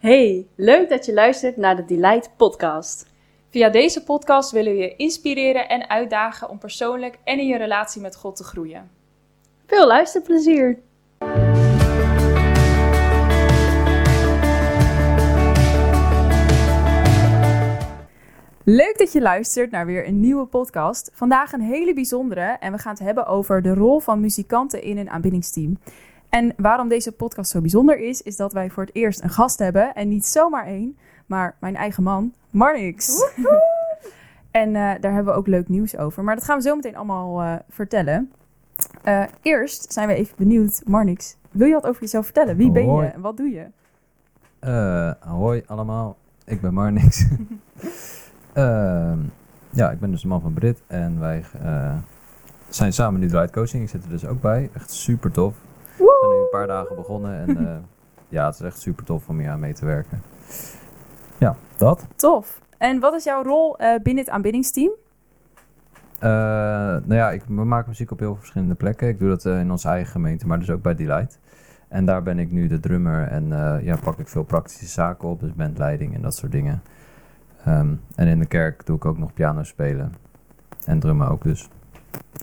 Hey, leuk dat je luistert naar de Delight Podcast. Via deze podcast willen we je inspireren en uitdagen om persoonlijk en in je relatie met God te groeien. Veel luisterplezier! Leuk dat je luistert naar weer een nieuwe podcast. Vandaag een hele bijzondere en we gaan het hebben over de rol van muzikanten in een aanbiddingsteam. En waarom deze podcast zo bijzonder is, is dat wij voor het eerst een gast hebben. En niet zomaar één, maar mijn eigen man, Marnix. en uh, daar hebben we ook leuk nieuws over. Maar dat gaan we zo meteen allemaal uh, vertellen. Uh, eerst zijn we even benieuwd, Marnix, wil je wat over jezelf vertellen? Wie ben je en wat doe je? hoi allemaal, ik ben Marnix. Ehm, ja, ik ben dus de man van Brit en wij zijn samen nu Drive Coaching. Ik zit er dus ook bij. Echt super tof. We zijn nu een paar dagen begonnen en uh, ja, het is echt super tof om hier aan mee te werken. Ja, dat. Tof. En wat is jouw rol uh, binnen het aanbiddingsteam? Uh, nou ja, ik, we maken muziek op heel verschillende plekken. Ik doe dat in onze eigen gemeente, maar dus ook bij Delight. En daar ben ik nu de drummer en ja, pak ik veel praktische zaken op, dus bandleiding en dat soort dingen. Um, en in de kerk doe ik ook nog piano spelen en drummen ook dus.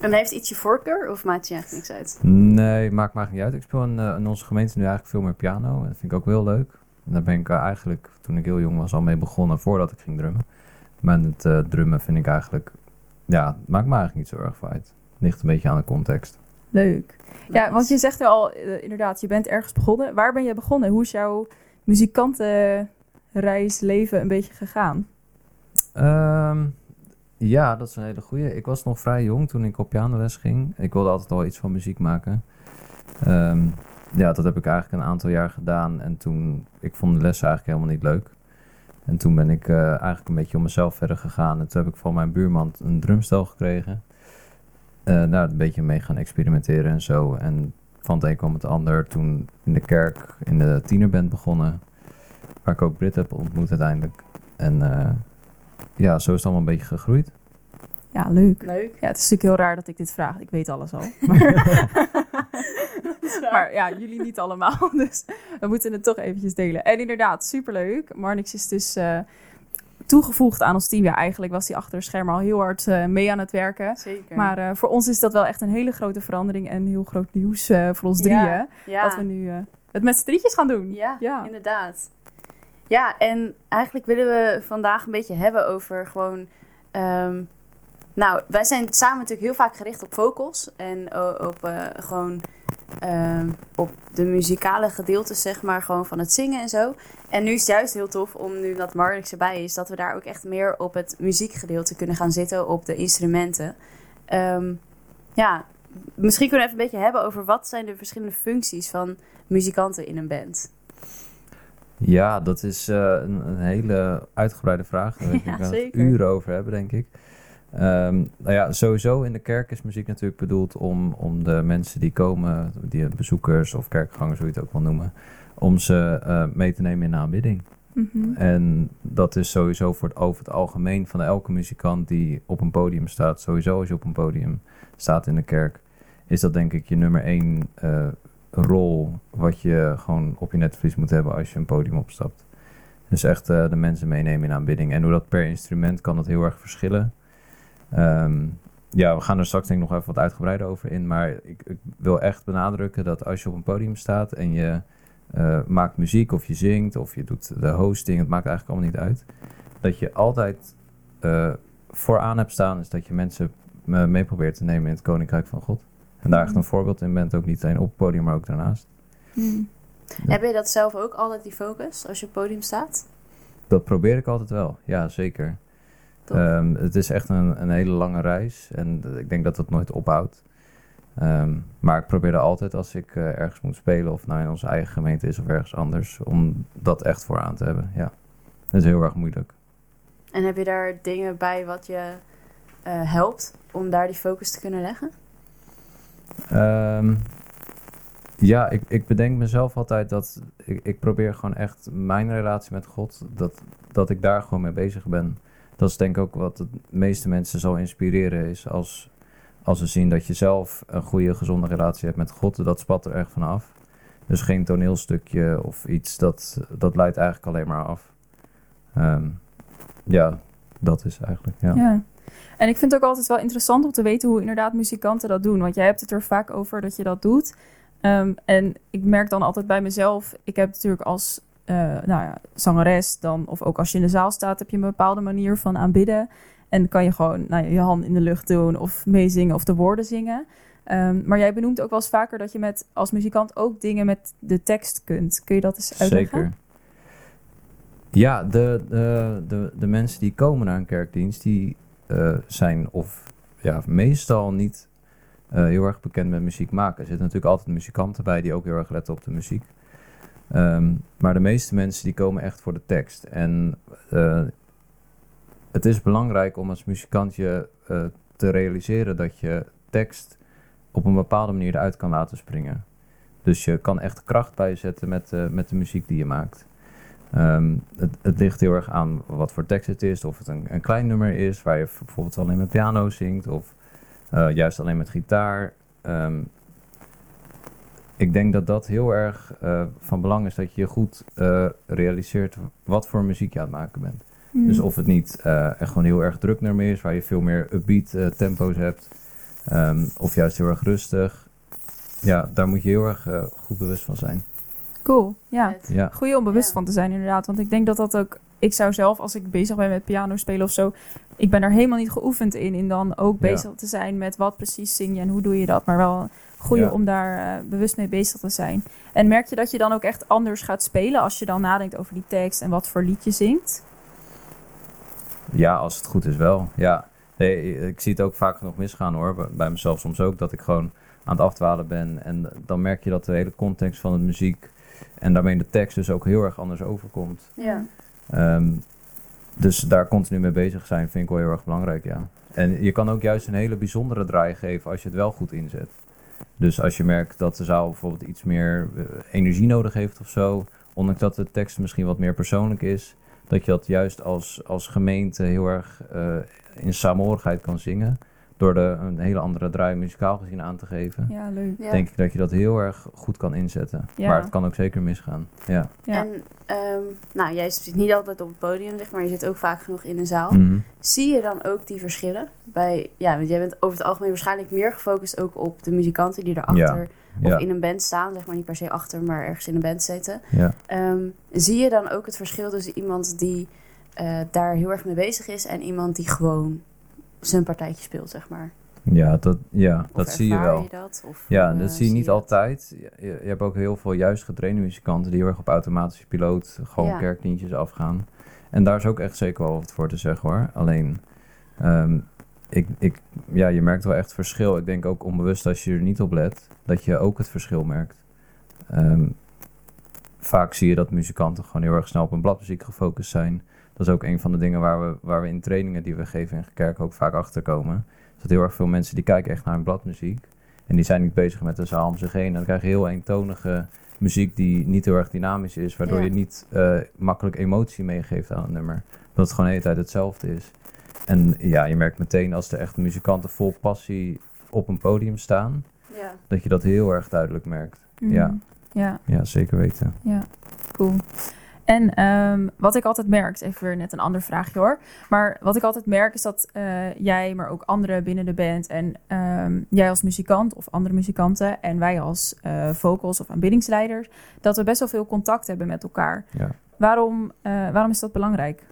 En heeft iets je voorkeur of maakt je echt niks uit? Nee, maakt me eigenlijk niet uit. Ik speel in, uh, in, onze gemeente nu eigenlijk veel meer piano. En dat vind ik ook heel leuk. En daar ben ik uh, eigenlijk, toen ik heel jong was, al mee begonnen voordat ik ging drummen. Maar het uh, drummen vind ik eigenlijk, ja, maakt me eigenlijk niet zo erg uit. Ligt een beetje aan de context. Leuk. Ja, want je zegt er al, inderdaad, je bent ergens begonnen. Waar ben je begonnen? Hoe is jouw muzikantenreis, leven een beetje gegaan? Um, ja, dat is een hele goeie. Ik was nog vrij jong toen ik op pianoles ging. Ik wilde altijd al iets van muziek maken. Um, ja, dat heb ik eigenlijk een aantal jaar gedaan. En toen, ik vond de lessen eigenlijk helemaal niet leuk. En toen ben ik uh, eigenlijk een beetje om mezelf verder gegaan. En toen heb ik van mijn buurman een drumstel gekregen. Uh, daar een beetje mee gaan experimenteren en zo. En van het een kwam het ander. Toen in de kerk in de tienerband begonnen. Waar ik ook Brit heb ontmoet uiteindelijk. En uh, ja, zo is het allemaal een beetje gegroeid. Ja, leuk. Leuk. Ja, het is natuurlijk heel raar dat ik dit vraag. Ik weet alles al. Maar, maar ja, jullie niet allemaal. Dus we moeten het toch eventjes delen. En inderdaad, superleuk. Marnix is dus uh, toegevoegd aan ons team. Ja, eigenlijk was hij achter de schermen al heel hard uh, mee aan het werken. Zeker. Maar uh, voor ons is dat wel echt een hele grote verandering en heel groot nieuws voor ons drieën. Ja, ja. Dat we nu het met z'n drietjes gaan doen. Ja, ja, inderdaad. Ja, en eigenlijk willen we vandaag een beetje hebben over gewoon. Um, nou, wij zijn samen natuurlijk heel vaak gericht op vocals en op uh, gewoon um, op de muzikale gedeeltes, zeg maar, gewoon van het zingen en zo. En nu is het juist heel tof om nu dat Marnix erbij is, dat we daar ook echt meer op het muziekgedeelte kunnen gaan zitten, op de instrumenten. Um, ja, misschien kunnen we even een beetje hebben over wat zijn de verschillende functies van muzikanten in een band. Ja, dat is uh, een, een, hele uitgebreide vraag. Daar ja, gaan we uren over hebben, denk ik. Um, nou ja, sowieso in de kerk is muziek natuurlijk bedoeld om, om de mensen die komen, die bezoekers of kerkgangers, hoe je het ook wil noemen, om ze uh, mee te nemen in de aanbidding. Mm -hmm. En dat is sowieso voor het, over het algemeen van elke muzikant die op een podium staat. Sowieso als je op een podium staat in de kerk, is dat denk ik je nummer één uh, rol wat je gewoon op je netvlies moet hebben als je een podium opstapt. Dus echt uh, de mensen meenemen in aanbidding. En hoe dat per instrument kan dat heel erg verschillen. Um, ja, we gaan er straks denk ik nog even wat uitgebreider over in. Maar ik, ik wil echt benadrukken dat als je op een podium staat en je uh, maakt muziek of je zingt of je doet de hosting, het maakt eigenlijk allemaal niet uit. Dat je altijd uh, vooraan hebt staan, is dat je mensen mee probeert te nemen in het koninkrijk van God. En daar echt een voorbeeld in bent, ook niet alleen op het podium, maar ook daarnaast. Hmm. Ja. Heb je dat zelf ook altijd, die focus, als je op het podium staat? Dat probeer ik altijd wel, ja, zeker. Um, het is echt een, een, hele lange reis en ik denk dat dat nooit ophoudt. Um, maar ik probeer er altijd als ik uh, ergens moet spelen, of nou in onze eigen gemeente is of ergens anders, om dat echt vooraan te hebben. Ja, dat is heel erg moeilijk. En heb je daar dingen bij wat je uh, helpt om daar die focus te kunnen leggen? Um, ja, ik, ik bedenk mezelf altijd dat ik, ik probeer gewoon echt mijn relatie met God, dat, dat ik daar gewoon mee bezig ben. Dat is denk ik ook wat de meeste mensen zal inspireren, is als, als ze zien dat je zelf een goede, gezonde relatie hebt met God, dat spat er echt vanaf. Dus geen toneelstukje of iets, dat, dat leidt eigenlijk alleen maar af. Ehm, ja, dat is eigenlijk, ja. Ja. En ik vind het ook altijd wel interessant om te weten hoe inderdaad muzikanten dat doen. Want jij hebt het er vaak over dat je dat doet. Ehm, en ik merk dan altijd bij mezelf, ik heb natuurlijk als eh, nou ja, zangeres dan, of ook als je in de zaal staat, heb je een bepaalde manier van aanbidden. En kan je gewoon nou, je hand in de lucht doen of meezingen of de woorden zingen. Ehm, maar jij benoemt ook wel eens vaker dat je met, als muzikant ook dingen met de tekst kunt. Kun je dat eens uitleggen? Zeker. Ja, de, de, de, de mensen die komen naar een kerkdienst, die eh, zijn of ja, meestal niet eh, heel erg bekend met muziek maken. Er zitten natuurlijk altijd muzikanten bij die ook heel erg letten op de muziek. Ehm, maar de meeste mensen die komen echt voor de tekst. En eh, het is belangrijk om als muzikant je te realiseren dat je tekst op een bepaalde manier eruit kan laten springen. Dus je kan echt kracht bijzetten met, met de muziek die je maakt. Ehm, het, het, ligt heel erg aan wat voor tekst het is. Of het een, een klein nummer is waar je bijvoorbeeld alleen met piano zingt. Of juist alleen met gitaar. Um, ik denk dat dat heel erg uh, van belang is dat je je goed uh, realiseert wat voor muziek je aan het maken bent. Mm. Dus of het niet echt gewoon heel erg druk nummer is, waar je veel meer upbeat tempo's hebt. Um, of juist heel erg rustig. Ja, daar moet je heel erg goed bewust van zijn. Cool, ja. ja. Goeie om bewust van te zijn inderdaad. Want ik denk dat dat ook... Ik zou zelf, als ik bezig ben met piano spelen of zo... Ik ben er helemaal niet geoefend in. In dan ook bezig te zijn met wat precies zing je en hoe doe je dat. Maar wel goeie ja. om daar uh, bewust mee bezig te zijn. En merk je dat je dan ook echt anders gaat spelen... als je dan nadenkt over die tekst en wat voor lied je zingt? Ja, als het goed is wel. Ja, nee, ik zie het ook vaak nog misgaan hoor. Bij mezelf soms ook. Dat ik gewoon aan het afdwalen ben. En dan merk je dat de hele context van de muziek en daarmee de tekst dus ook heel erg anders overkomt. Ja. Um, dus daar continu mee bezig zijn vind ik wel heel erg belangrijk, ja. En je kan ook juist een hele bijzondere draai geven als je het wel goed inzet. Dus als je merkt dat de zaal bijvoorbeeld iets meer uh, energie nodig heeft of zo, ondanks dat de tekst misschien wat meer persoonlijk is, dat je dat juist als, als gemeente heel erg uh, in saamhorigheid kan zingen door de, een hele andere draai muzikaal gezien aan te geven. Ja, leuk. Ja. Denk ik dat je dat heel erg goed kan inzetten. Ja. Maar het kan ook zeker misgaan. Ja. Ja. En um, nou, jij zit niet altijd op het podium, zeg maar je zit ook vaak genoeg in de zaal. Mhm. Zie je dan ook die verschillen? Bij, ja, want jij bent over het algemeen waarschijnlijk meer gefocust ook op de muzikanten die erachter of Ja. in een band staan, zeg maar niet per se achter, maar ergens in een band zitten. Ja. Um, zie je dan ook het verschil tussen iemand die uh, daar heel erg mee bezig is en iemand die gewoon zijn partijtje speelt, zeg maar? Ja, dat, ja, Of dat zie je wel. Je dat? Of, Ja, uh, dat zie je niet altijd. Je, je hebt ook heel veel juist getrainde muzikanten die heel erg op automatische piloot gewoon Ja. kerkdienstjes afgaan. En daar is ook echt zeker wel wat voor te zeggen hoor. Alleen, ehm, ik, ik, ja, je merkt wel echt verschil. Ik denk ook onbewust als je er niet op let, dat je ook het verschil merkt. Ehm, vaak zie je dat muzikanten gewoon heel erg snel op een bladmuziek gefocust zijn. Dat is ook een van de dingen waar we, waar we in trainingen die we geven in kerk ook vaak achter komen. Dus dat heel erg veel mensen die kijken echt naar een bladmuziek. En die zijn niet bezig met de zaal om zich heen. En dan krijg je heel eentonige muziek die niet heel erg dynamisch is. Waardoor Ja. je niet eh, makkelijk emotie meegeeft aan een nummer. Dat het gewoon de hele tijd hetzelfde is. En ja, je merkt meteen als er echt muzikanten vol passie op een podium staan. Ja. Dat je dat heel erg duidelijk merkt. Mhm. Ja. Ja, Ja, zeker weten. ja. Cool. En ehm, wat ik altijd merk, even weer net een ander vraagje hoor. Maar wat ik altijd merk is dat eh, jij, maar ook anderen binnen de band en ehm, jij als muzikant of andere muzikanten en wij als eh, vocals of aanbiddingsleiders, dat we best wel veel contact hebben met elkaar. Ja. Waarom, eh, waarom is dat belangrijk?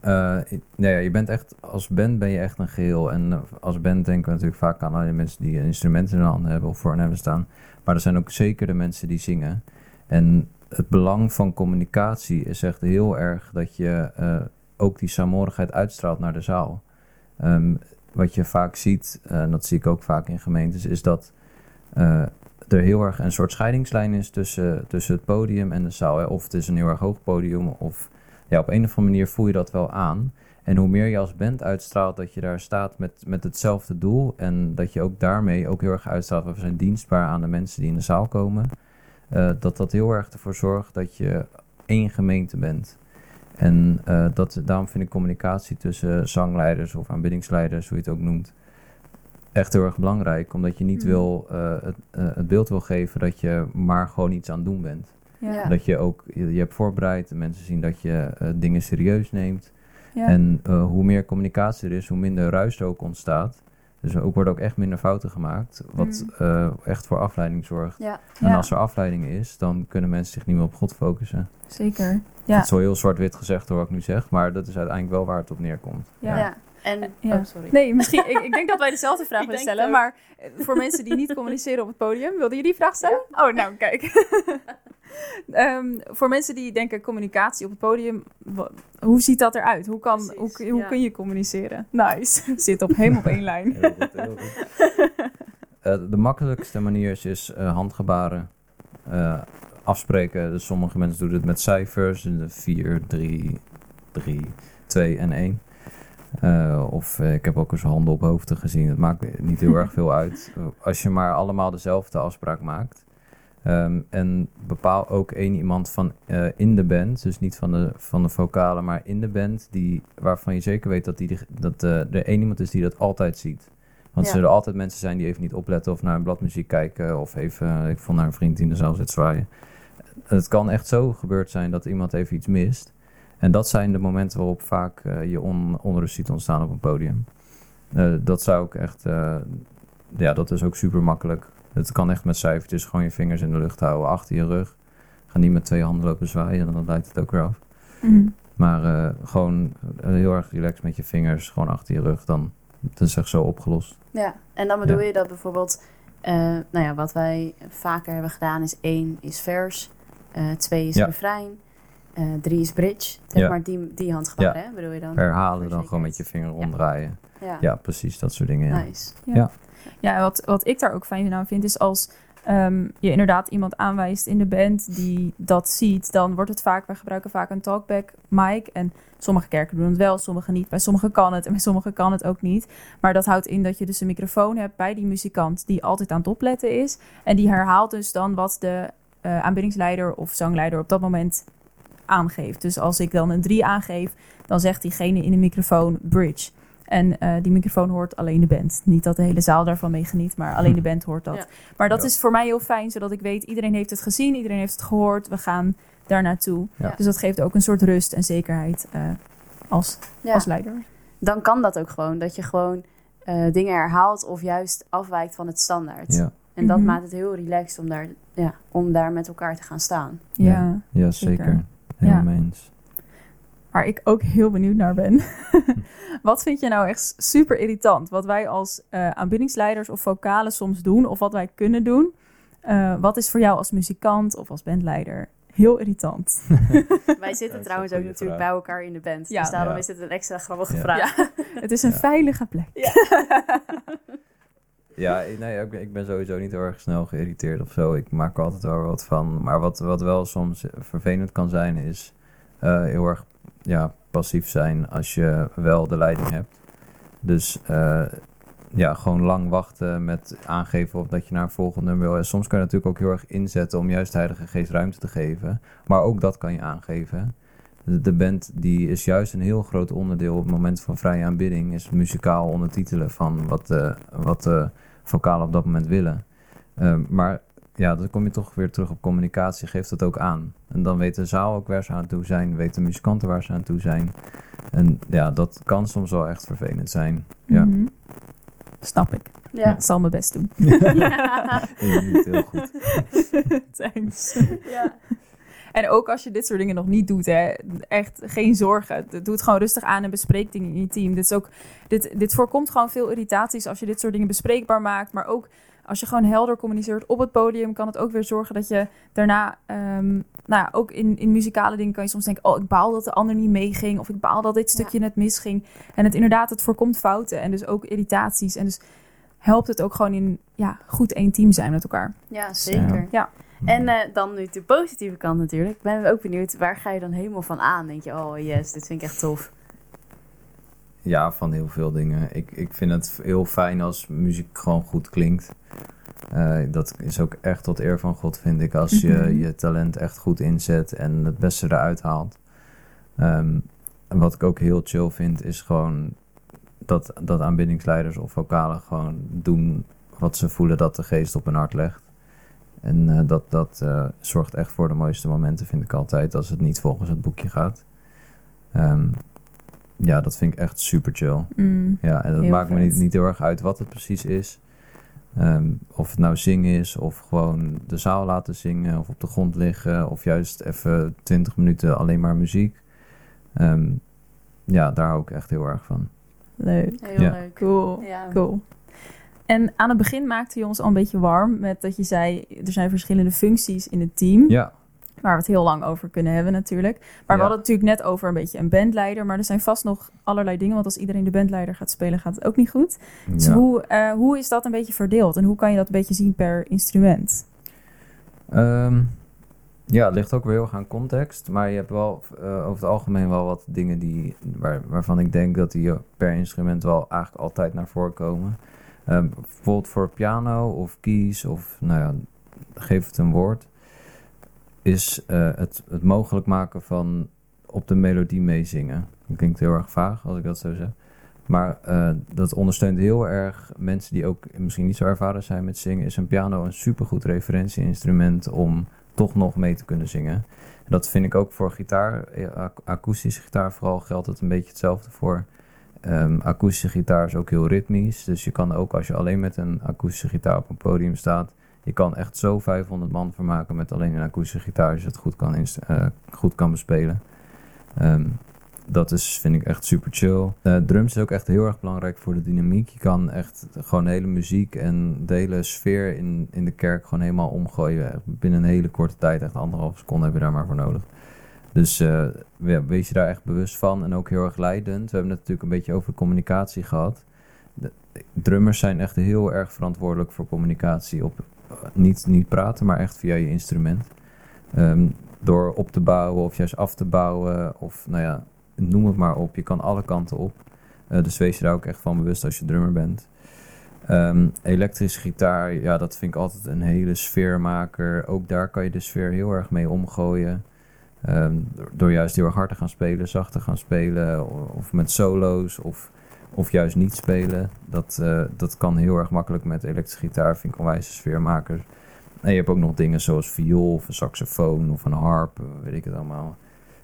Nee, ja, je bent echt, als band ben je echt een geheel. En eh, als band denken we natuurlijk vaak aan alle mensen die instrumenten in de handen hebben of voor hen hebben staan. Maar er zijn ook zeker de mensen die zingen. En het belang van communicatie is echt heel erg dat je eh, ook die saamhorigheid uitstraalt naar de zaal. Ehm, wat je vaak ziet, en dat zie ik ook vaak in gemeentes, is dat er heel erg een soort scheidingslijn is tussen, tussen het podium en de zaal. Hè. Of het is een heel erg hoog podium, of ja, op een of andere manier voel je dat wel aan. En hoe meer je als band uitstraalt dat je daar staat met, met hetzelfde doel. En dat je ook daarmee ook heel erg uitstraalt. We zijn dienstbaar aan de mensen die in de zaal komen. eh, dat dat heel erg ervoor zorgt dat je één gemeente bent. En eh, dat, daarom vind ik communicatie tussen zangleiders of aanbiddingsleiders, hoe je het ook noemt, echt heel erg belangrijk. Omdat je niet Mhm. wil, eh, het, het beeld wil geven dat je maar gewoon iets aan het doen bent. Ja. Dat je ook, je, je hebt voorbereid, de mensen zien dat je eh, dingen serieus neemt. Ja. En eh, hoe meer communicatie er is, hoe minder ruis er ook ontstaat. Dus er ook, worden ook echt minder fouten gemaakt, wat Mm. eh, echt voor afleiding zorgt. Ja. En Ja. als er afleiding is, dan kunnen mensen zich niet meer op God focussen. Zeker. Ja. Het is wel heel zwart-wit gezegd door wat ik nu zeg, maar dat is uiteindelijk wel waar het op neerkomt. Ja. En, Ja. oh, sorry. Nee, misschien. Ik, ik denk dat wij dezelfde vraag willen stellen. Maar eh, voor mensen die niet communiceren op het podium, wilden jullie die vraag stellen? Oh, nou, kijk. Ehm, voor mensen die denken communicatie op het podium, hoe ziet dat eruit? Hoe, kan, hoe, Precies, hoe ja. kun je communiceren? Nice. Zit op helemaal op één lijn. Heel goed, heel goed. Eh, de makkelijkste manier is, is eh, handgebaren. Eh, afspreken. Dus sommige mensen doen het met cijfers. 4, 3, 3, 2 en 1. Eh, of eh, ik heb ook eens handen op hoofden gezien. Het maakt niet heel erg veel uit. Als je maar allemaal dezelfde afspraak maakt. Ehm, en bepaal ook één iemand van eh, in de band. Dus niet van de, van de vocalen, maar in de band. Die, waarvan je zeker weet dat, die, dat eh, er één iemand is die dat altijd ziet. Want Ja. er zullen altijd mensen zijn die even niet opletten of naar een bladmuziek kijken. Of even, ik vond naar een vriend die in de zaal zit zwaaien. Het kan echt zo gebeurd zijn dat iemand even iets mist. En dat zijn de momenten waarop vaak eh, je on, onrust ziet ontstaan op een podium. Eh, dat zou ik echt, eh, ja, dat is ook super makkelijk. Het kan echt met cijfertjes, gewoon je vingers in de lucht houden, achter je rug. Ga niet met twee handen lopen zwaaien, dan leidt het ook weer af. Mhm. Maar gewoon heel erg relaxed met je vingers, gewoon achter je rug, dan dat is echt zo opgelost. Ja, en dan bedoel je dat bijvoorbeeld, nou ja, wat wij vaker hebben gedaan is één is vers, twee is Ja. refrein, eh, drie is bridge. Zeg Ja. maar die, die handgebaren, hè, bedoel je dan? Herhalen dan gewoon met je vinger omdraaien. Ja, Ja, precies, dat soort dingen. Ja. nice. Ja, en wat, wat ik daar ook fijn aan vind, is als ehm, je inderdaad iemand aanwijst in de band die dat ziet, dan wordt het vaak, wij gebruiken vaak een talkback mic. En sommige kerken doen het wel, sommige niet. Bij sommigen kan het en bij sommigen kan het ook niet. Maar dat houdt in dat je dus een microfoon hebt bij die muzikant die altijd aan het opletten is. En die herhaalt dus dan wat de eh, aanbiddingsleider of zangleider op dat moment aangeeft. Dus als ik dan een 3 aangeef, dan zegt diegene in de microfoon bridge. En eh, die microfoon hoort alleen de band. Niet dat de hele zaal daarvan mee geniet, maar alleen de band hoort dat. Ja. Maar dat Ja. is voor mij heel fijn, zodat ik weet, iedereen heeft het gezien, iedereen heeft het gehoord. We gaan daar naartoe. Ja. Dus dat geeft ook een soort rust en zekerheid eh, als, Ja. als leider. Dan kan dat ook gewoon, dat je gewoon eh, dingen herhaalt of juist afwijkt van het standaard. Ja, En dat Mhm. maakt het heel relaxed om daar, ja, om daar met elkaar te gaan staan. Ja. Ja. ja zeker. Zeker. Ja. mee eens. Waar ik ook heel benieuwd naar ben. wat vind je nou echt super irritant? Wat wij als eh, aanbiddingsleiders of vocalen soms doen, of wat wij kunnen doen. Eh, wat is voor jou als muzikant of als bandleider heel irritant? Wij zitten trouwens ook natuurlijk vraag. bij elkaar in de band. Ja. dus daarom Ja. is het een extra grappige Ja. vraag. Het is een Ja. veilige plek. Ja, nee, ik, ben- ik ben sowieso niet heel erg snel geïrriteerd of zo. Ik maak er altijd wel wat van. Maar wat, wat wel soms vervelend kan zijn, is eh, heel erg ja, passief zijn als je wel de leiding hebt. Dus eh, ja, gewoon lang wachten met aangeven of dat je naar een volgend nummer wil. En soms kan je natuurlijk ook heel erg inzetten om juist de Heilige Geest ruimte te geven. Maar ook dat kan je aangeven. De, band die is juist een heel groot onderdeel op het moment van vrije aanbidding. Is muzikaal ondertitelen van wat de, wat de vocalen op dat moment willen. Ehm, maar ja, dan kom je toch weer terug op communicatie. Geef dat ook aan. En dan weet de zaal ook waar ze aan toe zijn. Weten muzikanten waar ze aan toe zijn. En ja, dat kan soms wel echt vervelend zijn. Ja, Mhm. Snap ik. Ja. Ik zal mijn best doen. je doet het heel goed. Thanks. ja. En ook als je dit soort dingen nog niet doet, hè, echt geen zorgen. Doe het gewoon rustig aan en bespreek dingen in je team. Dit, is ook, dit, dit voorkomt gewoon veel irritaties als je dit soort dingen bespreekbaar maakt. Maar ook als je gewoon helder communiceert op het podium, kan het ook weer zorgen dat je daarna, ehm, nou ja, ook in, in muzikale dingen kan je soms denken: oh, ik baal dat de ander niet meeging. Of ik baal dat dit stukje net misging. En het inderdaad, het voorkomt fouten en dus ook irritaties. En dus helpt het ook gewoon in ja, goed één team zijn met elkaar. ja, zeker. Ja. En eh, dan nu de positieve kant natuurlijk. Ik ben ook benieuwd, waar ga je dan helemaal van aan? Denk je, oh yes, dit vind ik echt tof. Ja, van heel veel dingen. Ik, ik vind het heel fijn als muziek gewoon goed klinkt. Eh, dat is ook echt tot eer van God, vind ik. Als je Mhm. je talent echt goed inzet en het beste eruit haalt. Ehm, en wat ik ook heel chill vind, is gewoon dat, dat aanbiddingsleiders of vocalen gewoon doen wat ze voelen dat de geest op hun hart legt. En eh, dat, dat eh, zorgt echt voor de mooiste momenten, vind ik altijd, als het niet volgens het boekje gaat. Ehm, ja, dat vind ik echt super chill. Mm. Ja, en dat maakt me niet, niet heel erg uit wat het precies is. Ehm, of het nou zingen is, of gewoon de zaal laten zingen, of op de grond liggen, of juist even 20 minuten alleen maar muziek. Ehm, ja, daar hou ik echt heel erg van. Leuk. Heel Ja. leuk. Cool. Ja. Cool. En aan het begin maakte je ons al een beetje warm met dat je zei, er zijn verschillende functies in het team. Ja, Waar we het heel lang over kunnen hebben natuurlijk. Maar we hadden het natuurlijk net over een beetje een bandleider. Maar er zijn vast nog allerlei dingen. Want als iedereen de bandleider gaat spelen, gaat het ook niet goed. Dus ja. hoe, eh, hoe is dat een beetje verdeeld? En hoe kan je dat een beetje zien per instrument? Ehm, ja, het ligt ook weer heel erg aan context. Maar je hebt wel eh, over het algemeen wel wat dingen die, waar, waarvan ik denk dat die per instrument wel eigenlijk altijd naar voren komen. Ehm, bijvoorbeeld voor piano of keys of nou ja, geef het een woord. Is eh, het, het mogelijk maken van op de melodie meezingen. Dat klinkt heel erg vaag als ik dat zo zeg. Maar eh, dat ondersteunt heel erg mensen die ook misschien niet zo ervaren zijn met zingen. Is een piano een supergoed referentieinstrument om toch nog mee te kunnen zingen. En dat vind ik ook voor gitaar, eh, akoestische gitaar vooral geldt het een beetje hetzelfde voor. Ehm, akoestische gitaar is ook heel ritmisch. Dus je kan ook als je alleen met een akoestische gitaar op een podium staat. Je kan echt zo 500 man vermaken met alleen een akoestische gitaar. Als je het goed kan, eh, goed kan bespelen. Ehm, dat is, vind ik echt super chill. Eh, drums is ook echt heel erg belangrijk voor de dynamiek. Je kan echt gewoon de hele muziek en de hele sfeer in, in de kerk gewoon helemaal omgooien. Binnen een hele korte tijd, echt anderhalf seconde heb je daar maar voor nodig. Dus eh, wees je daar echt bewust van en ook heel erg leidend. We hebben het natuurlijk een beetje over communicatie gehad. De, drummers zijn echt heel erg verantwoordelijk voor communicatie. Op, eh, niet, niet praten, maar echt via je instrument. Ehm, door op te bouwen of juist af te bouwen of nou ja, noem het maar op. Je kan alle kanten op. Eh, dus wees je daar ook echt van bewust als je drummer bent. Ehm, elektrische gitaar, ja, dat vind ik altijd een hele sfeermaker. Ook daar kan je de sfeer heel erg mee omgooien. Ehm, door, juist heel erg hard te gaan spelen, zacht te gaan spelen, of met solo's, of, of juist niet spelen. Dat, eh, dat kan heel erg makkelijk met elektrische gitaar, vind ik onwijs sfeermakers. En je hebt ook nog dingen zoals viool, of een saxofoon, of een harp, eh, weet ik het allemaal.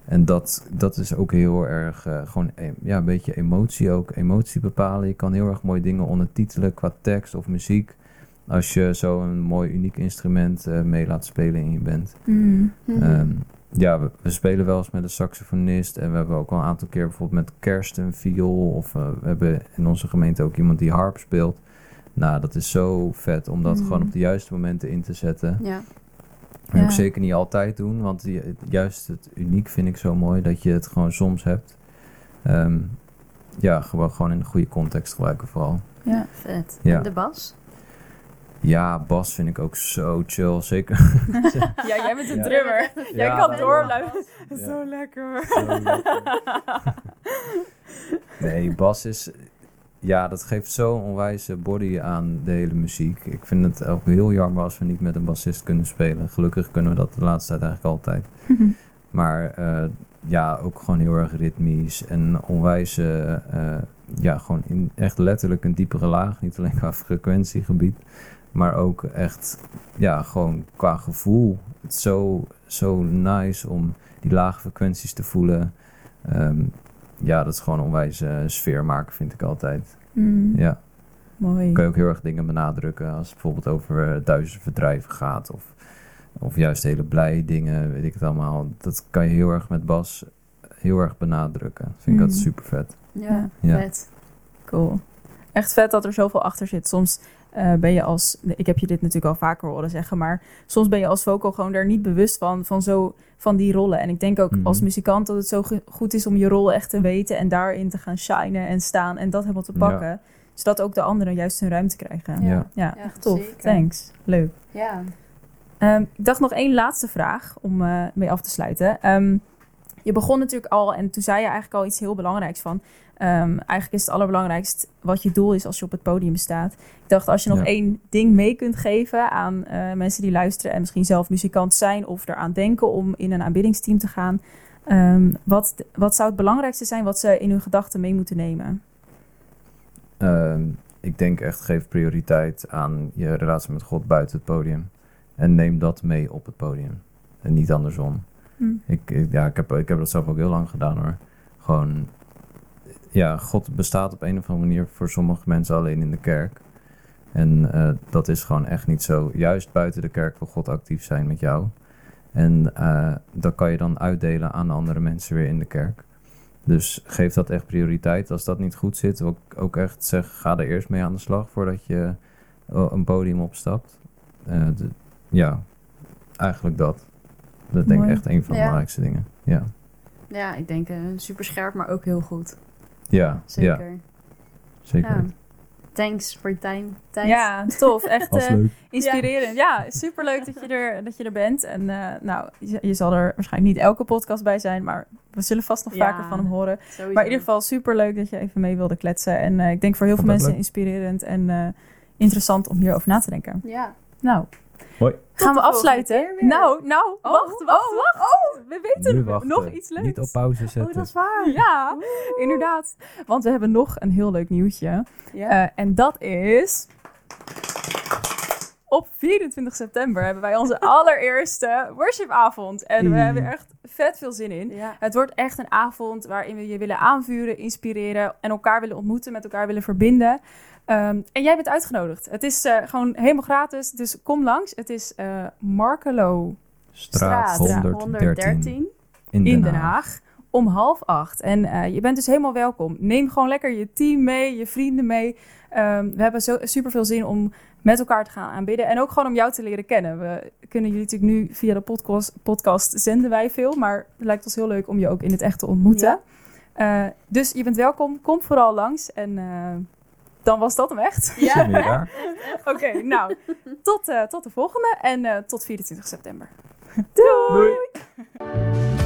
En dat, dat is ook heel erg eh, gewoon eh, ja, een beetje emotie ook. Emotie bepalen. Je kan heel erg mooie dingen ondertitelen qua tekst of muziek. Als je zo'n mooi uniek instrument mee laat spelen in je band. Mm. Mhm. Ehm, ja, we, we spelen wel eens met een saxofonist. En we hebben ook al een aantal keer bijvoorbeeld met kerst een viool. Of eh, we hebben in onze gemeente ook iemand die harp speelt. Nou, dat is zo vet om dat Mm. gewoon op de juiste momenten in te zetten. ja. En ook Ja. zeker niet altijd doen, want die- juist het uniek vind ik zo mooi dat je het gewoon soms hebt. Ehm, ja, gewoon, gewoon in de goede context gebruiken vooral. Ja. Vet. Ja. En de bas? Ja, bas vind ik ook zo chill, zeker. ja, jij bent een Ja. drummer. Jij Ja, kan doorluisteren. Ja. Zo lekker. Zo lekker. Nee, bas is... Ja, dat geeft zo'n onwijze body aan de hele muziek. Ik vind het ook heel jammer als we niet met een bassist kunnen spelen. Gelukkig kunnen we dat de laatste tijd eigenlijk altijd. Maar eh, ja, ook gewoon heel erg ritmisch en onwijs, eh, eh, ja, gewoon in echt letterlijk een diepere laag. Niet alleen qua frequentiegebied, maar ook echt, ja, gewoon qua gevoel. Het is zo, zo nice om die lage frequenties te voelen. Ehm, ja, dat is gewoon onwijs sfeer maken, vind ik altijd. Mm. Ja, Mooi. kan je ook heel erg dingen benadrukken als het bijvoorbeeld over eh, duizend verdrijven gaat of, of juist hele blij dingen, weet ik het allemaal. Dat kan je heel erg met bas heel erg benadrukken. Vind ik dat Mm. super vet. Ja, Ja. vet. Cool. Echt vet dat er zoveel achter zit. Soms eh, ben je als, ik heb je dit natuurlijk al vaker horen zeggen, maar soms ben je als vocal gewoon daar niet bewust van, van, zo, van die rollen. En ik denk ook Mhm. als muzikant dat het zo goed is om je rol echt te weten en daarin te gaan shinen en staan en dat helemaal te Ja. pakken. Zodat ook de anderen juist hun ruimte krijgen. Ja. Ja, Ja, echt tof. zeker. Thanks. Leuk. Ja. Ehm, ik dacht nog één laatste vraag om eh, mee af te sluiten. Ehm, je begon natuurlijk al en toen zei je eigenlijk al iets heel belangrijks van. ehm, eigenlijk is het allerbelangrijkst wat je doel is als je op het podium staat. Ik dacht als je nog Ja. één ding mee kunt geven aan eh, mensen die luisteren en misschien zelf muzikant zijn of eraan denken om in een aanbiddingsteam te gaan. ehm, wat, wat zou het belangrijkste zijn wat ze in hun gedachten mee moeten nemen? ehm, ik denk echt, geef prioriteit aan je relatie met God buiten het podium. En neem dat mee op het podium. En niet andersom. Hm. Ik, ja, ik, heb, ik heb dat zelf ook heel lang gedaan hoor. Gewoon, ja, God bestaat op een of andere manier voor sommige mensen alleen in de kerk. En eh, dat is gewoon echt niet zo. Juist buiten de kerk wil God actief zijn met jou. En eh, dat kan je dan uitdelen aan andere mensen weer in de kerk. Dus geef dat echt prioriteit. Als dat niet goed zit, ook, ook echt zeg, ga er eerst mee aan de slag voordat je eh, een podium opstapt. Ja, eigenlijk dat. Dat denk ik echt een van de Ja. belangrijkste dingen. Ja, Ja, ik denk eh, super scherp, maar ook heel goed. ja, ja Zeker. zeker. Ja. Thanks voor je time. tijd. Ja, tof. Echt eh, leuk. inspirerend. Ja, superleuk dat je er, dat je er bent. En eh, nou, je, je zal er waarschijnlijk niet elke podcast bij zijn, maar we zullen vast nog Ja. vaker van hem horen. Sowieso. Maar in ieder geval superleuk dat je even mee wilde kletsen. En eh, ik denk voor heel veel Vond mensen inspirerend en eh, interessant om hierover na te denken. Ja. Nou, Hoi. gaan we afsluiten? Nou, nou, Oh, wacht, wacht, wacht. we weten Nu wachten. nog iets leuks. Niet op pauze zetten. Oh, dat is waar. Ja, inderdaad. Want we hebben nog een heel leuk nieuwtje. Ja. Eh, en dat is. Op 24 september hebben wij onze allereerste worshipavond. En we hebben er echt vet veel zin in. ja. Het wordt echt een avond waarin we je willen aanvuren, inspireren en elkaar willen ontmoeten, met elkaar willen verbinden. Ehm, en jij bent uitgenodigd. Het is eh, gewoon helemaal gratis, dus kom langs. Het is eh Markelo Straat, Straat 113, in in Den Haag om half acht. En eh, je bent dus helemaal welkom. Neem gewoon lekker je team mee, je vrienden mee. Ehm, we hebben zo, super veel zin om met elkaar te gaan aanbidden. En ook gewoon om jou te leren kennen. We kunnen jullie natuurlijk nu via de podcast, podcast zenden wij veel. Maar het lijkt ons heel leuk om je ook in het echt te ontmoeten. Eh, dus je bent welkom. Kom vooral langs. En eh, dan was dat hem echt. Weer daar? Oké, nou. Tot, eh, tot de volgende. En eh, tot 24 september. Doei.